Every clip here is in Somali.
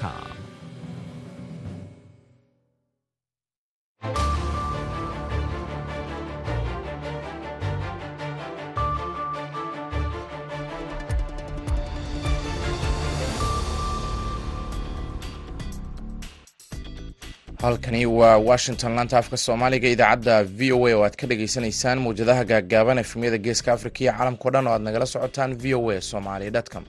com. halkani waa washington laanta afka soomaaliga idaacadda v o a oo aad ka dhagaysanaysaan mawjadaha gaaggaaban efemyada geeska afrika iyo caalamkao dhan oo aad nagala socotaan v o a somali com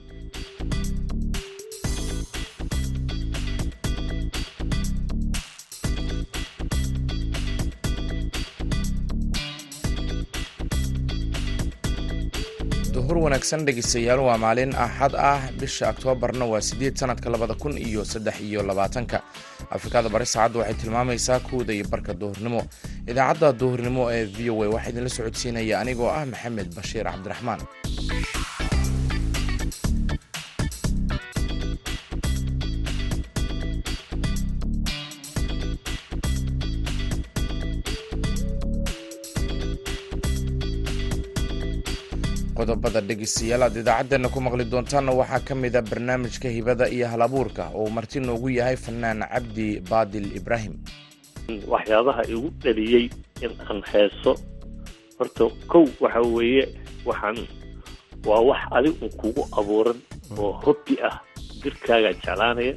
wanaagsan dhegeystayaal waa maalin axad ah. Bisha oktoobarna waa sideed sanadka labada kun iyo saddex iyo labaatanka. Afrikada bari saacadda waxay tilmaamaysaa kuwda iyo barka duhurnimo. Idaacadda duhurnimo ee v o a waxaa idinla socodsiinaya anigoo ah maxamed bashiir cabdiraxmaan qodobada dhegeystayaal aad ku maqli doontaanna waxaa ka mid a barnaamijka hibada iyo hal abuurka oo marti noogu yahay fanaan cabdi baadil ibraahim. Waxyaabaha igu dhaliyey in aan heeso horta kow waxa weeye waxaan waa wax adig un kugu abuuran oo hobbi ah. Jirkaagaa jeclaanaya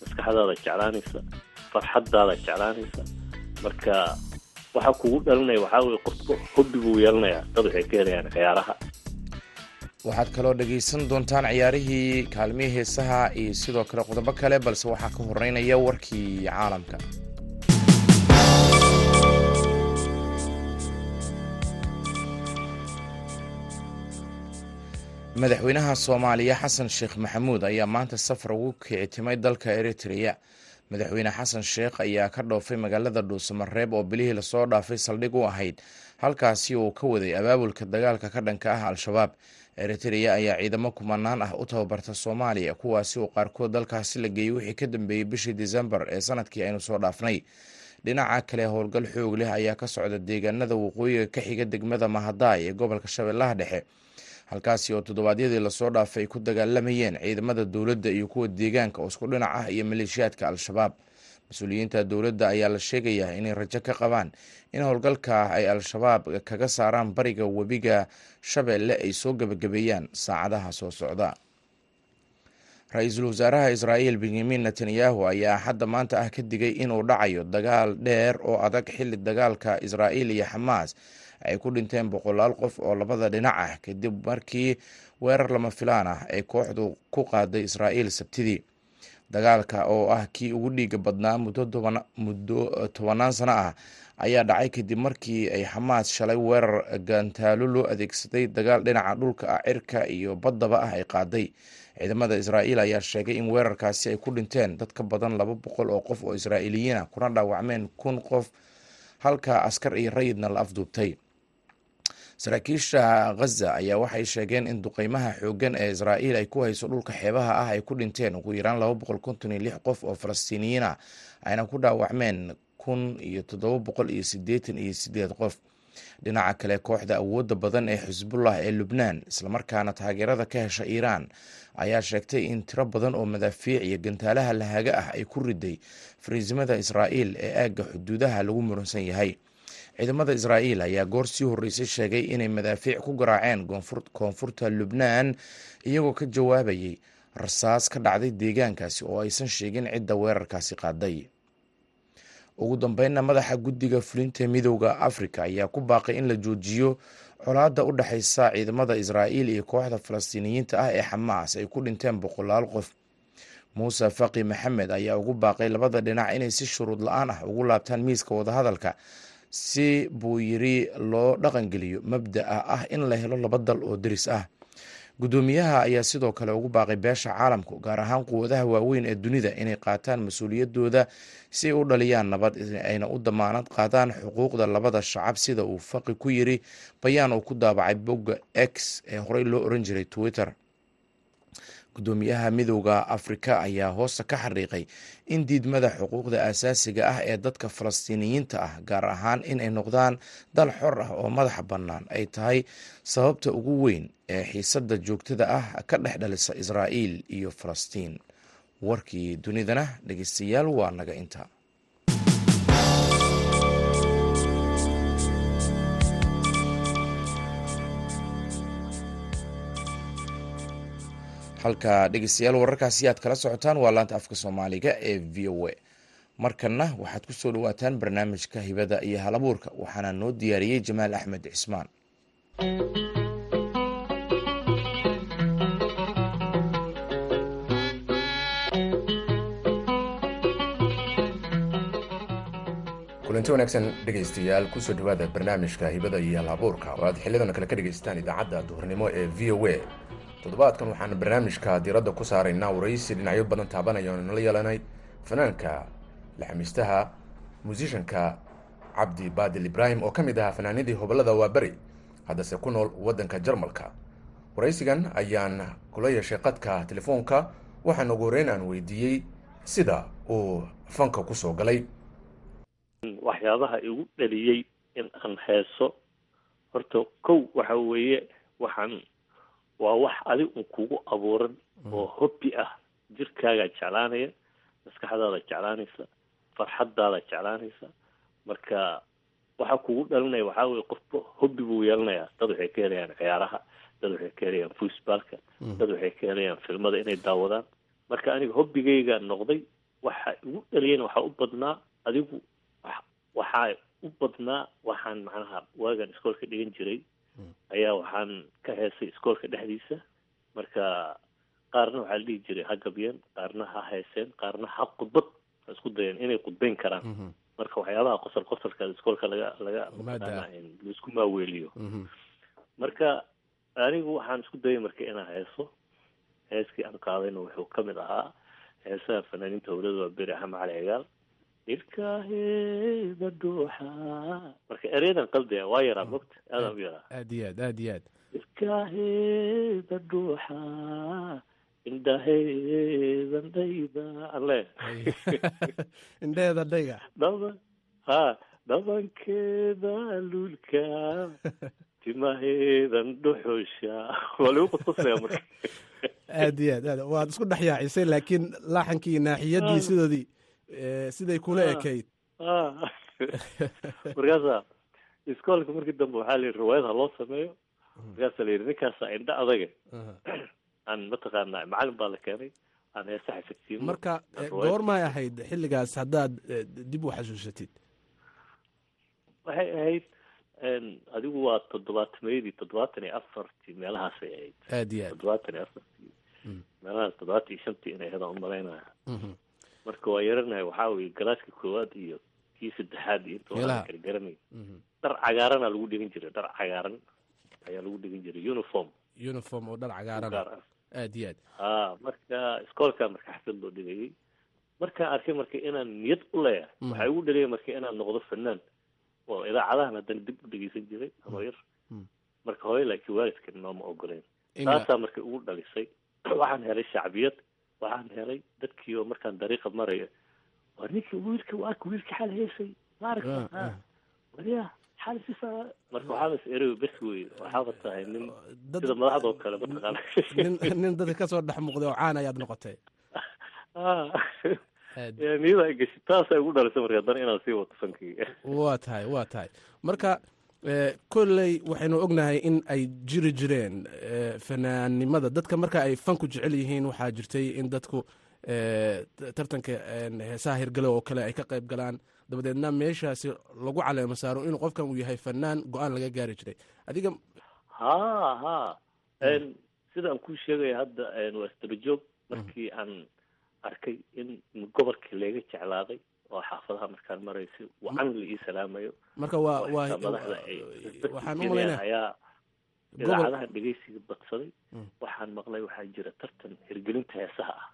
maskaxdaada jeclaanaysa farxaddaada jeclaanaysa. Marka waxa kugu dhalinaya waxaa weye qofka hobbi buu yeelanayaa. Dad waxay ka helayaan ciyaaraha waxaad kaloo dhegaysan doontaan ciyaarihii kaalmihii heesaha iyo sidoo kale qodobo kale balse waxaa ka horeynaya warkii caalamka. Madaxweynaha soomaaliya xasan sheekh maxamuud ayaa maanta safar ugu kicitimay dalka eritrea. Madaxweyne xasan sheekh ayaa ka dhoofay magaalada dhuusamareeb oo bilihii la soo dhaafay saldhig u ahayd halkaasi uu ka waday abaabulka dagaalka ka dhanka ah al-shabaab eritrea ayaa ciidamo kumanaan ah u tababarta soomaaliya kuwaasi oo qaarkood dalkaasi la geeyey wixii ka dambeeyey bishii disembar ee sannadkii aynu soo dhaafnay. Dhinaca kale howlgal xoog leh ayaa ka socda deegaanada waqooyiga ka xiga degmada mahadaay ee gobolka shabeellaha dhexe halkaasi oo toddobaadyadii la soo dhaafay ay ku dagaalamayeen ciidamada dowladda iyo kuwa deegaanka oo isku dhinac ah iyo maleeshiyaadka al-shabaab mas'uuliyiinta dowladda ayaa la sheegayaa inay rajo ka qabaan in howlgalka ay al-shabaab kaga saaraan bariga webiga shabeelle ay soo gebagabeeyaan saacadaha soo socda. Ra'iisul wasaaraha israa'iil benyamin netanyahu ayaa hadda maanta ah ka digay inuu dhacayo dagaal dheer oo adag xilli dagaalka israa'iil iyo xamaas. Ay ku dhinteen boqolaal qof oo labada dhinac ah kadib markii weerar lama filaan ah ay kooxdu ku qaaday israa'iil sabtidii dagaalka oo ah kii ugu dhiiga badnaa muddo tobanaan sano ah ayaa dhacay kadib markii ay xamaas shalay weerar gantaalo loo adeegsaday dagaal dhinaca dhulka ah cirka iyo baddaba ah ay qaaday. Ciidamada israa'iil ayaa sheegay in weerarkaasi ay ku dhinteen dad ka badan laba boqol oo qof oo israa'iiliyiin ah kuna dhaawacmeen kun qof halka askar iyo rayidna la afduubtay saraakiisha ghaza ayaa waxay sheegeen in duqeymaha xooggan ee israa'iil ay ku hayso dhulka xeebaha ah ay ku dhinteen ugu yaraan laba boqol konton iyo lix qof oo falastiiniyiin ah ayna ku dhaawacmeen kun iyo toddoba boqol iyo siddeetan iyo siddeed qof. Dhinaca kale kooxda awoodda badan ee xisbullah ee lubnaan islamarkaana taageerada ka hesha iiraan ayaa sheegtay in tiro badan oo madaafiic iyo gantaalaha lahaga ah ay ku riday fariisimada israa'iil ee aagga xuduudaha lagu muransan yahay ciidamada israa'iil ayaa goor sii horreysay sheegay inay madaafiic ku garaaceen koonfurta lubnaan iyagoo ka jawaabayay rasaas ka dhacday deegaankaasi oo aysan sheegin cidda weerarkaasi qaaday. Ugu dambeynna madaxa guddiga fulinta midowda afrika ayaa ku baaqay in la joojiyo colaadda u dhexaysa ciidamada israa'iil iyo kooxda falastiiniyiinta ah ee xamaas ay ku dhinteen boqolaal qof. Muuse faqi maxamed ayaa ugu baaqay labada dhinac inay si shuruud la'aan ah ugu laabtaan miiska wadahadalka si buu yiri loo dhaqangeliyo mabda'a ah in la helo laba dal oo deris ah. Guddoomiyaha ayaa sidoo kale ugu baaqay beesha caalamku gaar ahaan quwadaha waaweyn ee dunida inay qaataan mas'uuliyadooda si ay u dhaliyaan nabad ayna u damaanad qaadaan xuquuqda labada shacab. Sida uu faqi ku yiri bayaan uu ku daabacay bogga x ee horey loo oran jiray twitter guddoomiyaha midowda afrika ayaa hoosta ka xariiqay in diidmada xuquuqda aasaasiga ah ee dadka falastiiniyiinta ah gaar ahaan inay noqdaan dal xor ah oo madaxa bannaan ay tahay sababta ugu weyn ee xiisadda joogtada ah ka dhex dhalisa israa'iil iyo falastiin. Warkii dunidana dhegeystayaal waa naga inta halka dhegeystayaal wararkaasi aad kala socotaan waa laanta afka soomaaliga ee v o a. Markanna waxaad ku soo dhawaataan barnaamijka hibada iyo halabuurka waxaana noo diyaariyey jamaal axmed cismaan. Kulanti wanaagsan dhegaystayaal ku soo dhawaada barnaamijka hibada iyo halabuurka. Oo aad xilidan kale ka dhegaystaan idaacadda duhurnimo ee v o a toddobaadkan waxaan barnaamijka diiradda ku saaraynaa waraysi dhinacyo badan taabanaya oonu nala yeelanay fanaanka laxamiistaha muusishanka cabdi baadil ibraahim oo ka mid ahaa fanaanadii hobolada waaberi haddase ku nool waddanka jarmalka. Waraysigan ayaan kula yeeshay qadka telefoonka waxaana ugu horeyn aan weydiiyey sida uu fanka ku soo galay. Waxyaabaha igu dhaliyey in aan heeso horta kow waxa weeye waxaan waa wax adig un kugu abuuran oo hobbi ah. Jirkaagaa jeclaanaya maskaxdaada jeclaanaysa farxadaada jeclaanaysa. Marka waxa kugu dhalinaya waxaa weye qofba hobbi buu yeelanayaa. Dad waxay ka helayaan ciyaaraha dad waxay ka helayaan fuusbaalka dad waxay ka helayaan filmada inay daawadaan. Marka aniga hobbigayga noqday waxa igu dhaliyeen waxaa u badnaa adigu waxaa u badnaa waxaan macnaha waagan iskoolka dhigan jiray ayaa waxaan ka heesay iskoolka dhexdiisa. Marka qaarna waxaa la dhihi jiray ha gabyeen qaarna ha heeseen qaarna ha khudbad ha isku dayeen inay khudbayn karaan. Marka waxyaabaha qosol qosolka iskoolka laga laga la isku maaweeliyo. Marka anigu waxaan isku dayay marka inaan heeso. Heeskii aan qaadayna wuxuu ka mid ahaa. Heesaha fanaaniinta howlada waa beri axmed cali cigaal marka ereyadan qaldiga waa yaraa mogta aadaan u yaraa aad iyo aad aad iyo aad ilkaheeda dhuuxa indhaheedan dhayda alle indheheeda dhayga dhaba ha dhabankeeda luulka timaheedan dhuxusha waa lagu qusqusaya marka aad iyo aad aad waad isku dhex yaacisay laakiin laaxankii naaxiyadii sidoodii siday kula ekayd markaasa iskoolka markii dambe waxaa la yidhi riwaayad ha loo sameeyo markaasa la yidhi ninkaasa indha adaga aan mataqaana macalin baa la keenay aan heesa xifidsiino marka goormay ahayd xilligaas haddaad dib u xasuusatid? Waxay ahayd adigu waa toddobaatameyadii toddobaatan iyo afartii meelahaasay ahayd. Aad iyo aad. Toddobaatan iyo afartii. Meelahaas toddobaatan iyo shantii inay ahayd aan u malaynaya marka waa yaranahay waxaa weye galaaska koowaad iyo kii saddexaad iyo inta kala garanay dhar cagaarana lagu dhigan jiray dhar cagaaran ayaa lagu dhigan jiray uniform. Uniform oo dhar cagaaran. Aad iyo aad. Ha marka iskoolka marka xaflad loo dhigayay markaan arkay marka inaan niyad u leeyahay waxaa igu dhaliyay marka inaan noqdo fanaan oo idaacadahan haddana dib u dhegeysan jiray ama yar. Marka hore laakiin waalidka nooma ogoleen taasaa marka ugu dhalisay. Waxaan helay shacbiyad waxaan helay dadkii oo markaan dariiqa marayo waa ninkii wiilka waaka wiilka xal heesay maaragta wariya xal sisa marka waxaaba is ereyo bes wey waxaaba tahay nin sida madaxdoo kale mataqaana nin dadka ka soo dhex muuqday oo caan ayaad noqotay. Niyada ay gashi taasa igu dhalisay marka haddana inaan sii wato fankii. Waa tahay waa tahay. Marka kolley waxaynu ognahay in ay jiri jireen fanaannimada dadka marka ay fanku jecel yihiin waxaa jirtay in dadku tartanka heesaha hirgale oo kale ay ka qayb galaan. Dabadeedna meeshaasi lagu caleemo saaro inuu qofkan uu yahay fanaan go'aan laga gaari jiray. Adiga ha ha. Sida aan kuu sheegaya hadda waa isdabajoog markii aan arkay in gobolkii laga jeclaaday oo xaafadaha markaan maraysa wacan la ii salaamayo. marka waa waa waxaan dhegeysiga badsaday. Waxaan maqlay waxaa jira tartan hirgelinta heesaha ah.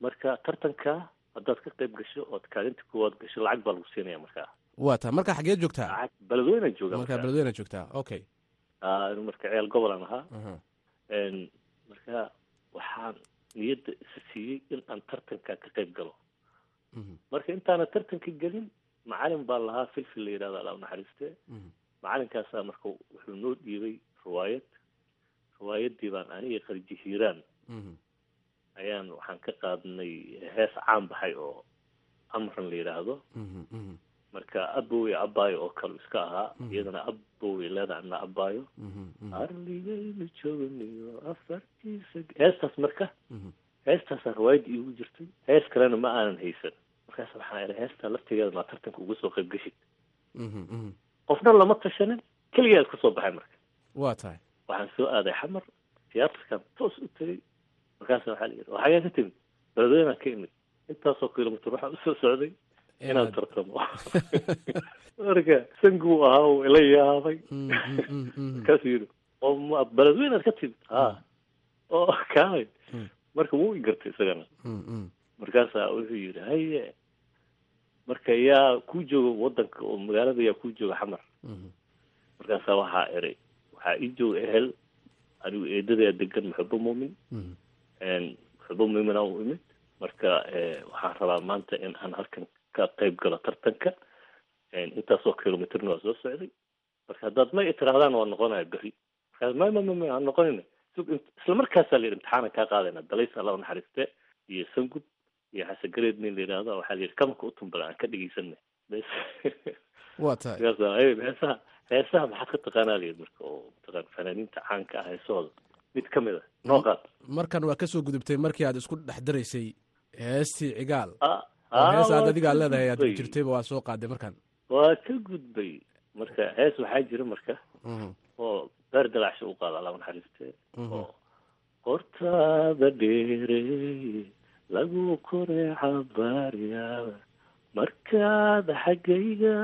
Marka tartanka haddaad ka qayb gasho ood kaalinta koowaad gasho lacag baa lagu siinaya markaa waa ta marka xageed joogtaa lacag beledweyna jooga marka beledweyna joogtaa okay. Marka ceel gobolan ahaa. Marka waxaan niyadda isa siiyey in aan tartanka ka qayb galo marka intaana tartanka gelin macalin baa lahaa filfil la yidhahdo alla naxariiste macalinkaasaa marka wuxuu noo dhiibay riwaayad. Riwaayadii baan aniga qarji hiiraan ayaan waxaan ka qaadnay hees caan baxay oo amran la yidhaahdo. Mhm, mhm, marka abowe abaayo oo kale iska ahaa iyadana abowe leeda ana abaayo mhm, mhm, arligaynu joogniyo afartiisa heestaas marka mhm. heestaasaa riwaayadda iigu jirtay hees kalena ma aanan haysan. Markaas waxaan idhi heestaa laftigeeda maa tartanka uga soo qayb geshid Mhm, mhm. qofna lama tashanin keligaa iska soo baxay marka. Waa tahay. Waxaan soo aaday xamar tiyaatarkan toos u tegay. Markaasa waxaa la yidhi waxagaa ka timid beledweynaan ka imid. Intaasoo kilomitr waxaan u soo socday inaan tartamo. Marka sanguu ahaa uu ila yaabay. Mm, mm, mm, markaasuu yidhi oo ma beledweynaad ka timid? Ha oo kaay Mm. marka wuu igartay isagana. Mm, mm. markaasaa wuxuu yidhi haye marka yaa kuu jooga wadanka oo magaalada yaa kuu jooga xamar. Mhm. markaasaa waxaa eray waxaa ii jooga ehel anigu eedadaa degan maxubo muumin. Maxubo muumin aan u imid. Marka eh, waxaan rabaa maanta in aan halkan ka qayb galo tartanka. Intaasoo kilomitrna waa soo socday. Marka haddaad may tirahdaan waa noqonaya beri markaas may ma ma ma aan int- isla markaasaa la yidhi imtixaanan kaa qaadayna dalays alla naxariiste iyo sangud iyo xasan gareed nin la yidhaahdo waxaa la yidhi kamanka u tumbala aan ka dhegeysanay bes. Waa tahay markaasa "Hey, heesaha heesaha maxaad ka taqaanaa? La yidhi marka oo mataqaan fanaaniinta caanka ah heesahooda mid ka mid a noo qaad. Markan waa ka soo gudubtay markii aad isku dhex daraysay heestii cigaal. Ah, oo ah, hees aad waa adigaa leedahay aad jirtayba waa soo qaaday markan. Waa ka gudbay. Marka hees waxaa jira marka. Mhm, oo beer dalacsha u qaada alla naxariiste qortaada dheere lagu koreeca baaryaaba markaad xaggayga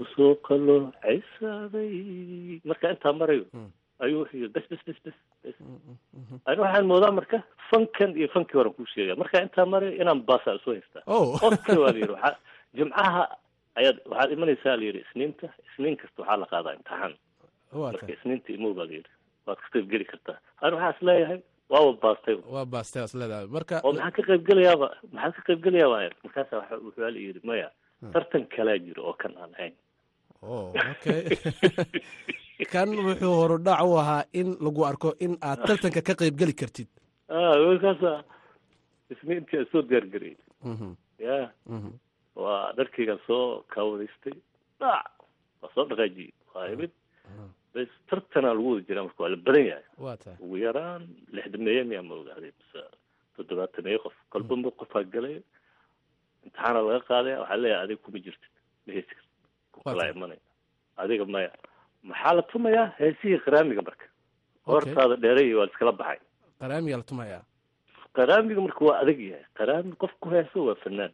u soo qalo ceysaaday marka intaa marayo Mm. ayuu wuxuu yidhi bes bes bes bes bes. Ani waxaan moodaa marka fankan iyo fankii horan kuu sheegaya marka intaa marayo inaan baasaa isu haystaa oh. Qofkii waa la yidhi waxaa jimcaha ayaad waxaad imanaysaa la yidhi isniinta isniin kasta waxaa la qaadaa imtixaan. Marka isniinta imow baa la yidhi waad ka qayb geli kartaa. Ani waxaa is leeyahay waaba baastay. Waa baastay as leedahay. Marka oo maxaa ka qayb gelayaaba maxaad ka qayb gelayaa waa markaasa waxa wuxuu la yidhi maya tartan kalaa jiro oo kan aan ahayn oh okay. Kan wuxuu horudhac u ahaa in lagu arko in aad tartanka ka qayb geli kartid. Ah markaasa isniintii aan soo diyaargariyey Mhm, ya. Mhm. waa dharkaygaan soo kaawadaystay dhac! Waa soo dhaqaajiyey. Waa imid bes tartanaa lagu wada jiraa marka waa la badan yahay ugu yaraan lixdameeye miyaa ma ogaaday mise toddobaatameeye qof kolba mid qofaa galay imtixaana laga qaadaya waxaa leeyahay adiga kuma jirtid ma heesi kartid ku Waa kalaa tahay. imanaya adiga maya maxaa la tumayaa heesihii qaraamiga marka hortaada dheeray waa la iskala baxay qaraamiyaa la tumayaa qaraamiga marka waa adag yahay qaraami qof ku heeso waa fanaan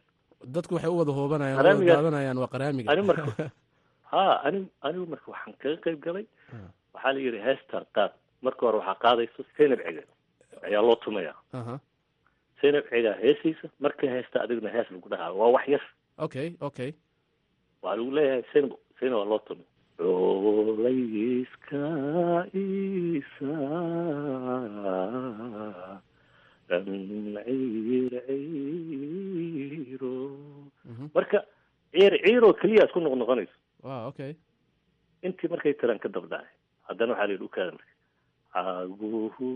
dadku waxay u wada hoobanayaan Qaraamiga- daadanayaan waa qaraamiga ha ani anigu marka waxaan kaga qayb galay. Waxaa la yidhi heestaan qaad. Marka hore waxaa qaadayso zaynab cega ayaa loo tumayaa. Aha. zaynab cegaa heesaysa markay heesta adigna hees lagu dhahaa. Waa wax yar. Okay okay. Waxaa lagu leeyahay zaynab zaynab waa loo tumay. Culayska isa ciir ciiro Mhm. marka ciir ciiroo keliya isku noqnoqonayso waa okay intii markay tiraan ka dabdhacay haddana waxaa la yidhi ukaada marka. Caguhu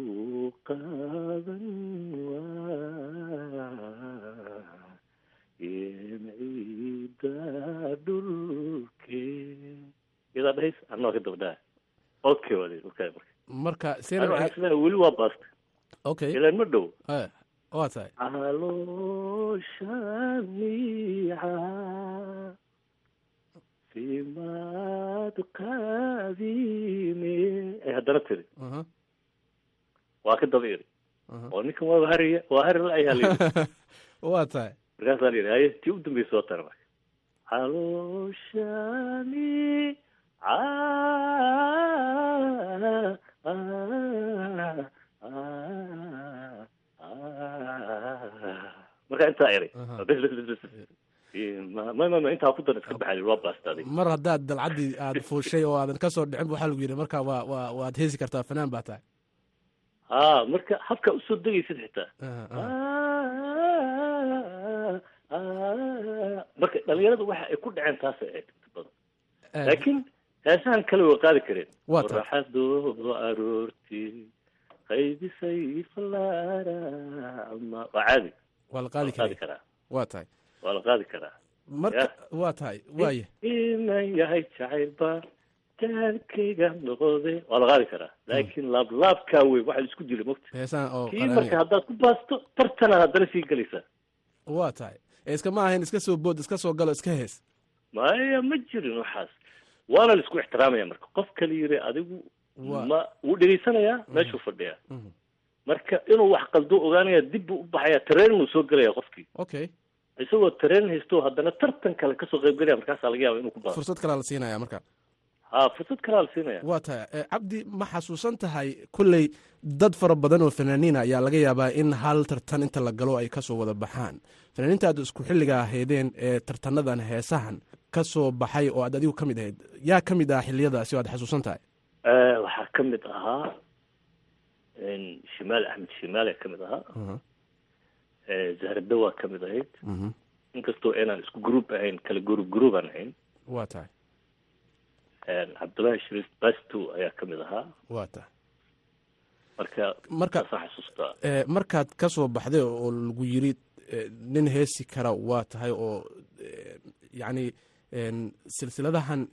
qaadan waa in ciida dhulke iyadaa dhahays anna waa ka dabdhacay okay waa la yidhi ukaada marka. Marka is leeyahay weli waa baastay okay ilaan ma dhow. Waa tahay. Simaad qaadine ay haddana tiri waa ka daba iri oo ninkan waa hariya waa hari la ayaa layidhi waa tahay markaasaa la yidhi haye tii u dambaysa waa tana marka calooshani marka intaa eray Intaa ku dar iska baxay mar haddaad dalcaddii aad fuushay oo aadan ka soo dhicin waxaa lagu yidhi marka waa waa waad heesi kartaa fanaan baa tahay. Ha marka habka u soo degaysid xitaa. Marka dhalinyaradu waxa ay ku dhaceen taasay ahayd inta badan. Laakiin heesahan kale way qaadi kareen qoraxadoo aroortii qaydisay falaara ama waa caadi. Waa la qaadi karaa. Waa tahay waa la qaadi karaa. Marka waa tahay waaya inan yahay jacaylba jaalkayga noqode waa la qaadi karaa. Laakiin laablaabkaa wey waxa la isku dila mogta heesaan oo kii marka haddaad ku baasto tartana haddana sii gelaysaa waa tahay. Ee iska ma ahayn iska soo bood iska soo galo iska hees. Maya ma jirin waxaas. Waana la isku ixtiraamaya marka. Qof kala yiri adigu ma wuu dhegaysanayaa meeshuu fadhiyaa. Mhm. marka inuu wax qaldo ogaanaya dib buu u baxaya tareen uu soo gelaya qofkii. Okay isagoo tareen haysto haddana tartan kale ka soo qayb gelaya markaasaa laga yaaba inuu ku baasto fursad kalaa la siinaya marka. Ha fursad kalaa la siinaya waa tahay cabdi ma xasuusan tahay kolley dad fara badan oo fanaaniina ayaa laga yaabaa in hal tartan inta la galo ay ka soo wada baxaan. Fanaaniinta aad isku xilliga ahaydeen ee tartanadan heesahan ka soo baxay oo aad adigu ka mid ahayd yaa ka mid ah xiliyadaasi oo aad xasuusan tahay? Eh, waxaa ka mid ahaa shimaal axmed shimaale ka mid ahaa Eh, zahrada waa ka mid ahayd mhm. inkastoo inaan isku group ahayn kala group group aan ahayn waa tahay cabdullaahi shariif basto ayaa ka mid ahaa waa tahay marka ee, markaad ka soo baxday oo lagu yiri ee, nin heesi kara waa tahay oo yacni silsiladahan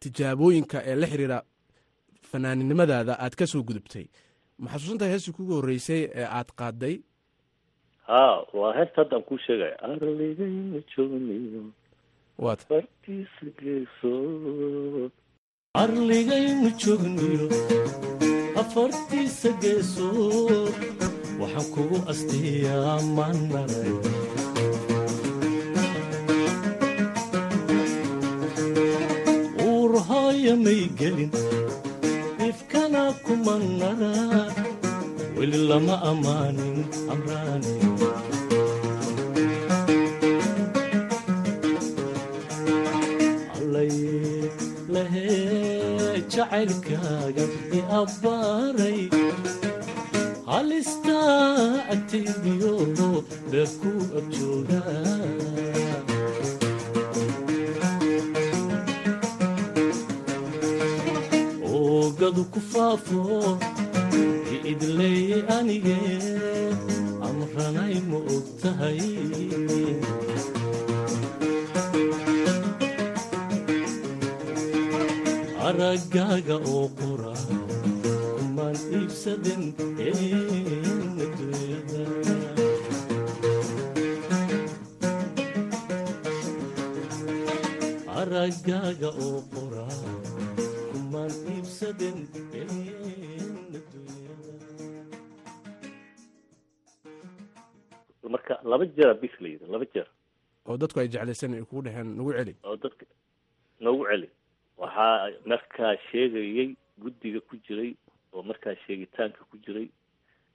tijaabooyinka ee la xiriira fanaaninimadaada aad ka soo gudubtay. Ma xasuusantahay heestii kugu horreysay ee aad qaaday ha waa heesta hadda aan kuu sheegaya arligayna tahay fartiisa geesood arligaynu joogniyo afartiisa geesood waxaan kugu astiyaa manalay uurhooya may gelin ifkana kuma naraan weli lama ammaanin amraani jacaylkaaga i abbaaray halistaa agtaydiyo dheerku agjoogaa oogadu ku faafo idleeye anige amranay ma og tahay araggaaga oo qura kumaan iibsaden oo qura kumaan marka laba jeer bis la yidhi laba jeer. Oo dadku ay jeclaysan ay kugu dheheen nagu celi oo dadka noogu celi waxaa markaa sheegayey guddiga ku jiray oo markaa sheegitaanka ku jiray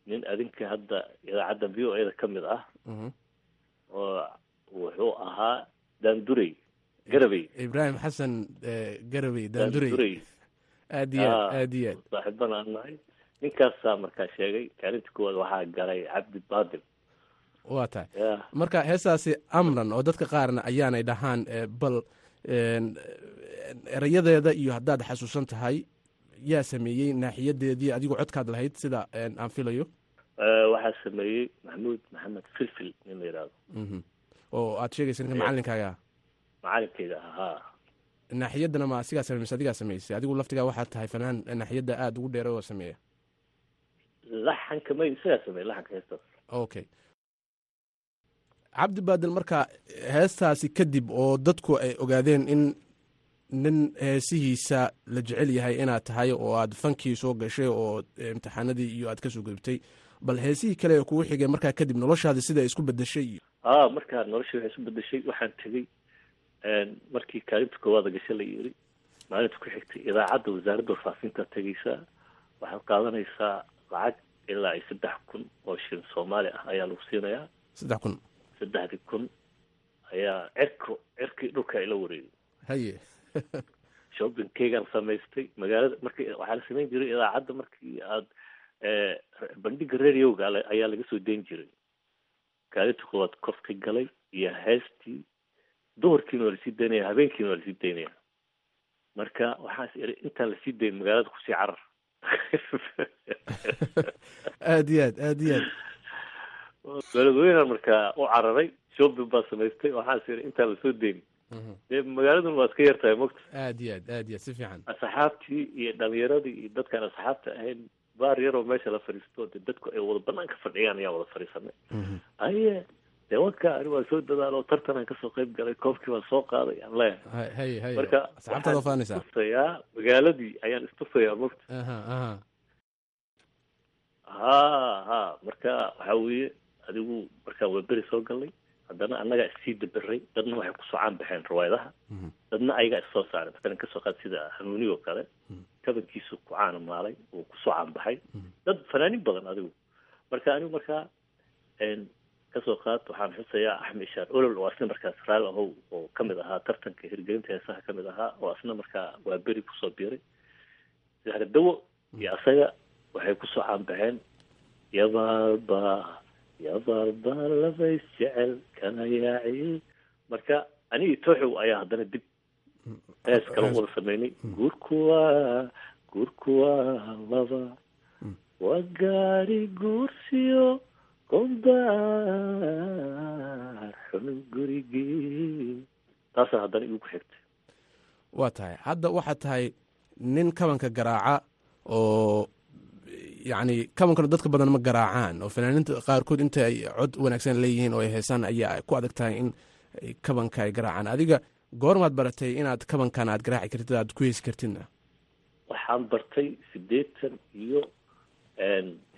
nin adinka hadda idaacadda v o e da ka mid ah. Mhm. oo wuxuu ahaa daandurey garabey ibraahim xasan ee, garawey daandurey aad iyo aad Ah. aad iyo aad. saaxiiban aan nahay. Ninkaasaa markaa sheegay kaalinta koowaad waxaa galay cabdi baadil waa tahay. Marka heestaasi amran oo dadka qaarna ayaanay dhahaan ee, bal een, erayadeeda iyo haddaad xasuusan tahay yaa sameeyey naaxiyadeedii adigoo codkaad lahayd sida aan filayo? Waxaa sameeyey maxamuud maxamed filfil nin la yidhaahdo Mhm. oo aad sheegaysa ninka macalinkaaga macalinkayga ahaa naaxiyaddana ma asigaa samey mise adigaa sameysay. Adigu laftigaa waxaad tahay fanaan naaxiyadda aada ugu dheera oo sameeya. Laxanka may isagaa sameeyey laxanka heestaas okay. Cabdi baadil marka heestaasi kadib oo dadku ay ogaadeen in nin heesihiisa la jecel yahay inaad tahay oo aad fankii soo gashay oo eh, imtixaanadii iyo aad ka soo gudubtay bal heesihii kale ee kugu xigay markaa kadib noloshaadi sida isku bedeshay iyo ah markaa noloshii waxay isu bedeshay waxaan tegey markii kaalinta koowaada gasha la yiri maalinta ku xigtay idaacadda wasaaradda warfaafinta tegeysaa waxaad qaadanaysaa lacag ilaa ay saddex kun oo shilin soomaali ah ayaa lagu siinayaa. saddex kun. Saddexdii kun ayaa cirko cirkii dhulka ila wareegay. Haye shoppingkeygaan samaystay magaalada markii waxaa la samayn jiray idaacadda markii aad bandhiga radioga ayaa laga soo dayn jiray. Kaalinta koowaad kofka galay iyo heestii duhurkiina waa la sii daynaya habeenkiina waa la sii daynaya. Marka waxaas iri intaan la sii dayn magaalada ku sii carar. Aad iyo aad aad iyo aad. Beledweynan markaa u cararay. Shopping baa samaystay waxaas yidhi intaan la soo deyni dee magaaladun waa iska yar tahay mogta aad iyo aad aad iyo aad si fiican. Asxaabtii iyo dhalinyaradii iyo dadkaan asxaabta ahayn baar yaroo meesha la fadhiisto dee dadku ay wada banaanka fadhiyaan ayaa wada fadhiisanay. Aye dee wanka ani waa soo dadaalo tartanaan ka soo qayb galay koobkii waan soo qaaday aan leeyahay. Hay hay hay. Marka asxaabtaada waxaan faanaysaa istusayaa magaaladii ayaan istusayaa mogta ha ha marka waxa weeye adigu markaa waa beri soo galnay haddana annagaa issii daberay dadna waxay ku soo caan baxeen riwaayadaha Mhm. dadna ayagaa issoo saaray matalan ka soo qaad sida hanuuni oo kale Mhm. kabankiisu ku caana maalay uu ku soo caan baxay Mhm. dad fanaanin badan adigu marka anigu markaa ka soo qaad waxaan xusayaa axmed ishaar olol oo asna markaas raal ahow oo ka mid ahaa tartanka hirgelinta heesaha ka mid ahaa oo asna markaa waa beri ku soo biiray zahra dawo iyo asaga waxay ku soo caan baxeen yabaalba yabaalba labays jecel kana yaaci marka anigii tooxow ayaa haddana dib hees kala wada sameynay guurkuwa guurkuwa laba waa gaari guursiyo gombaar xun gurigii taasaa haddana igu xigtay waa tahay hadda waxaad tahay nin kabanka garaaca oo yacni kabankana dadka badan ma garaacaan. Oo fanaaniinta qaarkood inta ay cod wanaagsan leeyihiin oo ay heesaan ayaa ku adag tahay in kabanka ay garaacaan. Adiga goormaad baratay inaad kabankan aad garaaci kartid aad ku heesi kartidna? Waxaan bartay siddeetan iyo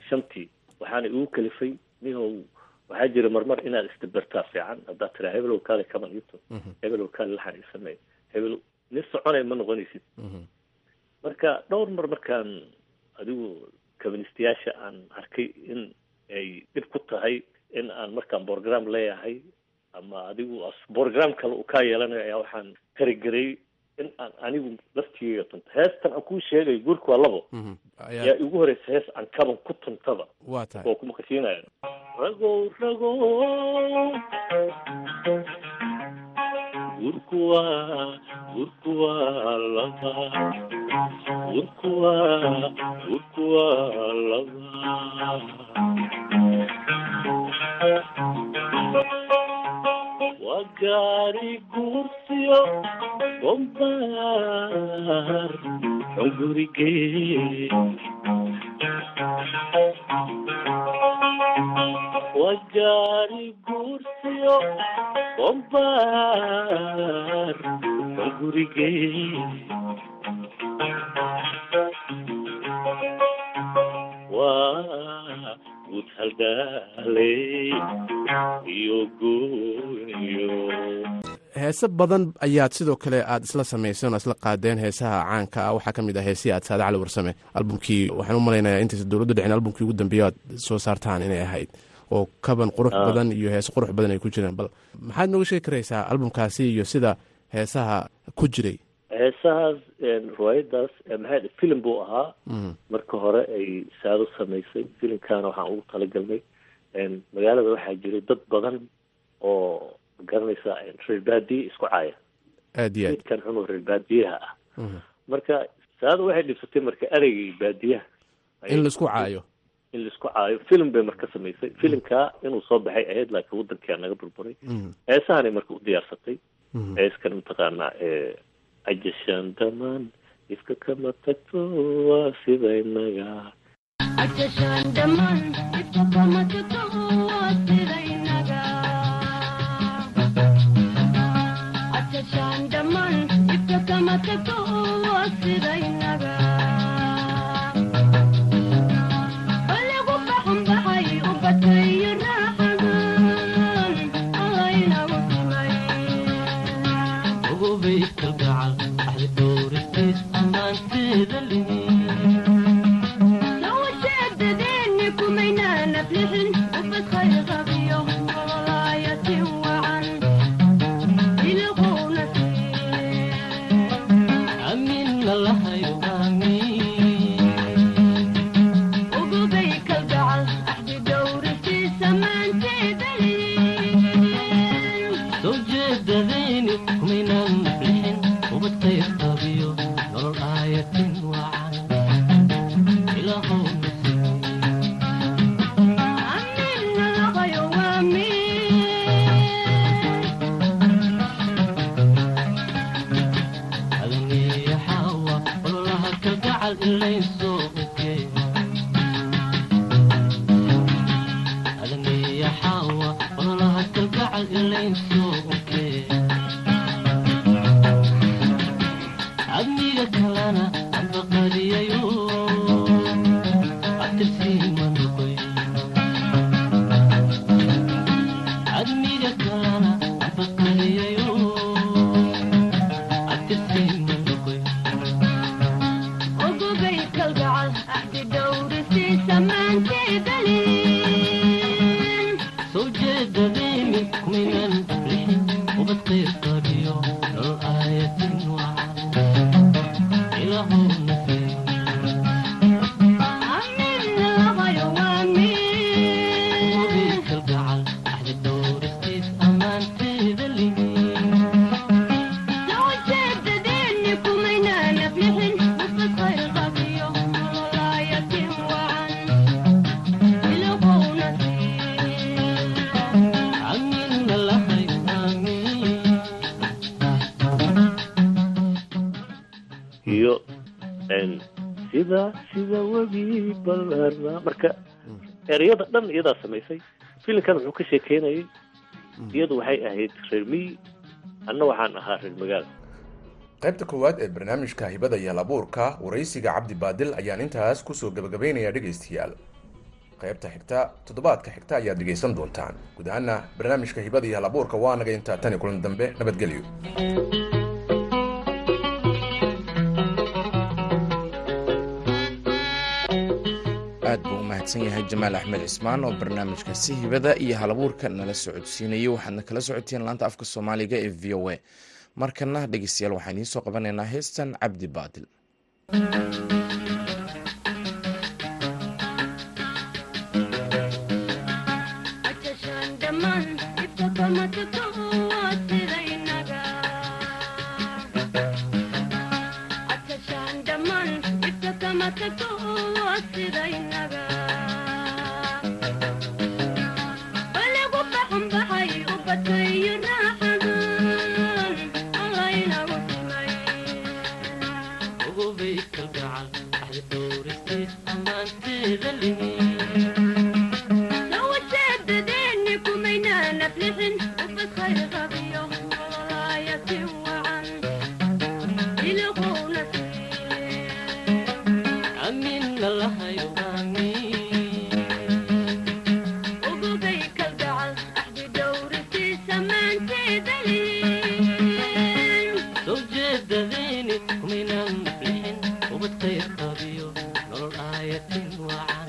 shantii. Waxaana igu kalifay nihow waxaa jira marmar inaad isdabartaa fiican. Haddaad tiraa hebelow kaale kaban ito hebelow kaale laxan ii sameey hebel nin soconay ma noqonaysid. Marka dhowr mar markaan adigu kabanistayaasha aan arkay in ay dhib ku tahay in aan markaan program leeyahay ama adigu program kale uu kaa yeelanayo ayaa waxaan karigaray in aan anigu laftigeyga tunto heestan aan kuu sheegay guurka waa labo. Ayaa yaa igu horeysa hees aan kaban ku tuntaba waa tahay. Oo kuma kashiinaya ragow ragow guurku waa guurku waa laba guurku waa guurku waa laba waa gaari guursiyo bombaar xun gurigee waa gaari guursiyo bombaar xun gurigee waa guud haldaaley iyo. Gooniyo heese badan ayaad sidoo kale aad isla samayseen oo isla qaadeen heesaha caanka ah. Waxaa ka mid ah heesihii aad saade cali warsame albumkii waxaan u malaynayaa intaysa dowladda dhicin albumkii ugu dambeeya aad soo saartaan inay ahayd oo kaban qurux Ah. badan iyo heese qurux badan ay ku jireen bal maxaad nooga sheegi karaysaa albumkaasi iyo sida heesaha ku jiray? Heesahaas riwaayadaas dhahay filim buu ahaa. Mhm. marka hore ay saado samaysay. Filimkaana waxaan ugu talagalnay. Magaalada waxaa jiray dad badan oo magaranaysa reer baadiye isku caaya. Aad iyo aad. Midkan xun oo reer baadiyaha ah. Mhm. marka saado waxay dhibsatay marka ereygii baadiyaha. In la isku caayo in la isku caayo film bay marka samaysay. Filimkaa inuu soo baxay ahayd laakiin wadankaa naga burburay. Mhm. heesahanay marka u diyaarsatay. Mhm. heeskan mataqaanaa ee ajashaan damaan ifka kama tagto waa sida sida sida webi balarna marka ereyada dhan iyadaa samaysay. Filimkan wuxuu ka sheekeynayay iyadu waxay ahayd reer miyi anna waxaan ahaa reer magaala qaybta koowaad ee barnaamijka hibada halabuurka waraysiga cabdi baadil ayaan intaas ku soo gabagabaynayaa dhegaystayaal. Qaybta xigta toddobaadka xigta ayaad dhegaysan doontaan. Guud barnaamijka hibada iyo halabuurka waa naga intaa tani kulan dambe. Nabadgelyo aad buu u mahadsan yahay jamaal axmed cismaan oo barnaamijkaasi hibada iyo halabuurka nala socodsiinayay waxaadna kala socoteen laanta afka soomaaliga ee v o a. Markana dhegeystayaal waxaan idiin soo qabanaynaa heestan cabdi baadil qabiyo nolol aayatin wacan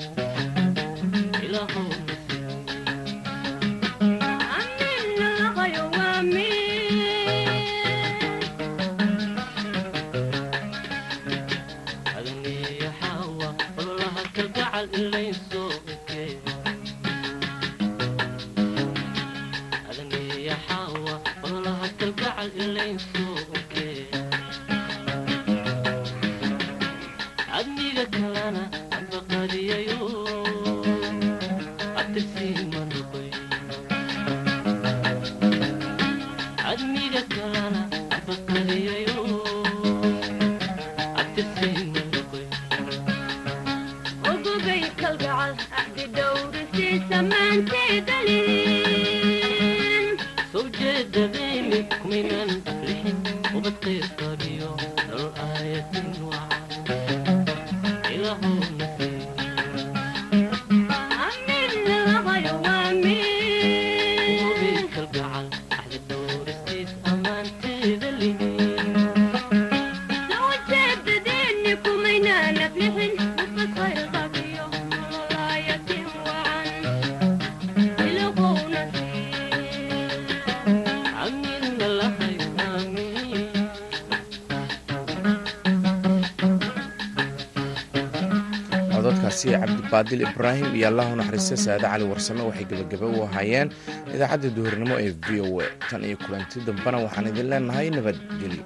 fadhiyo nool aayad min wacan cabdibaadil ibraahim iyo allahu naxariista saade cali warsame waxay gebagaba u ahaayeen idaacadda duhurnimo ee v o a. Tan iyo kulanti dambena waxaan idin leenahay nabadgelyo